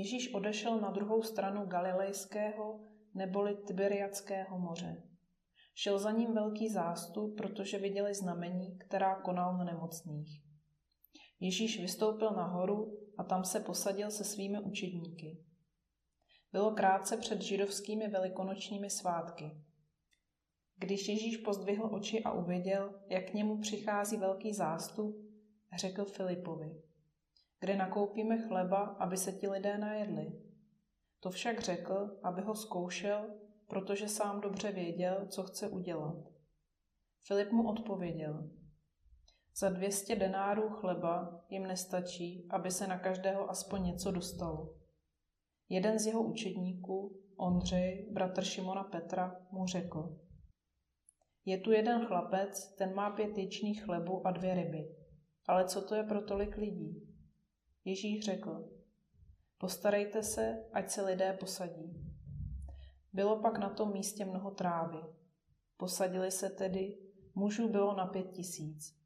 Ježíš odešel na druhou stranu Galilejského neboli Tiberiackého moře. Šel za ním velký zástup, protože viděli znamení, která konal na nemocných. Ježíš vystoupil nahoru a tam se posadil se svými učedníky. Bylo krátce před židovskými velikonočními svátky. Když Ježíš pozdvihl oči a uviděl, jak k němu přichází velký zástup, řekl Filipovi, kde nakoupíme chleba, aby se ti lidé najedli. To však řekl, aby ho zkoušel, protože sám dobře věděl, co chce udělat. Filip mu odpověděl, za 200 denárů chleba jim nestačí, aby se na každého aspoň něco dostalo. Jeden z jeho učedníků, Ondřej, bratr Šimona Petra, mu řekl, je tu jeden chlapec, ten má pět ječných chlebu a dvě ryby. Ale co to je pro tolik lidí? Ježíš řekl, postarejte se, ať se lidé posadí. Bylo pak na tom místě mnoho trávy. Posadili se tedy, mužů bylo na pět tisíc.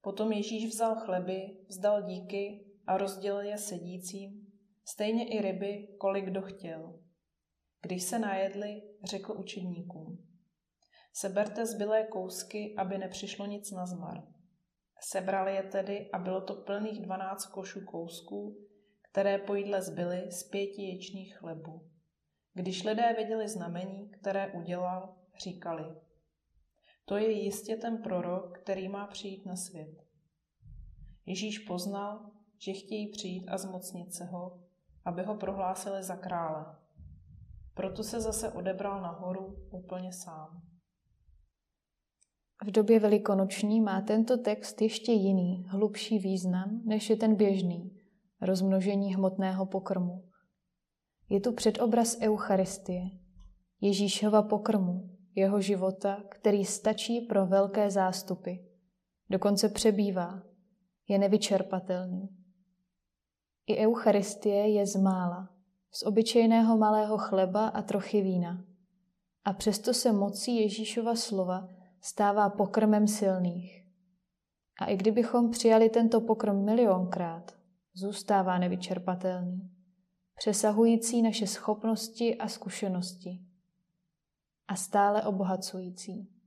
Potom Ježíš vzal chleby, vzdal díky a rozdělil je sedícím, stejně i ryby, kolik kdo chtěl. Když se najedli, řekl učedníkům. Seberte zbylé kousky, aby nepřišlo nic na zmar. Sebrali je tedy a bylo to plných dvanáct košů kousků, které po jídle zbyly z pěti ječných chlebů. Když lidé viděli znamení, které udělal, říkali, to je jistě ten prorok, který má přijít na svět. Ježíš poznal, že chtějí přijít a zmocnit se ho, aby ho prohlásili za krále. Proto se zase odebral nahoru úplně sám. V době velikonoční má tento text ještě jiný, hlubší význam, než je ten běžný, rozmnožení hmotného pokrmu. Je tu předobraz Eucharistie, Ježíšova pokrmu, jeho života, který stačí pro velké zástupy. Dokonce přebývá, je nevyčerpatelný. I Eucharistie je z mála, z obyčejného malého chleba a trochy vína. A přesto se mocí Ježíšova slova stává pokrmem silných. A i kdybychom přijali tento pokrm milionkrát, zůstává nevyčerpatelný, přesahující naše schopnosti a zkušenosti a stále obohacující.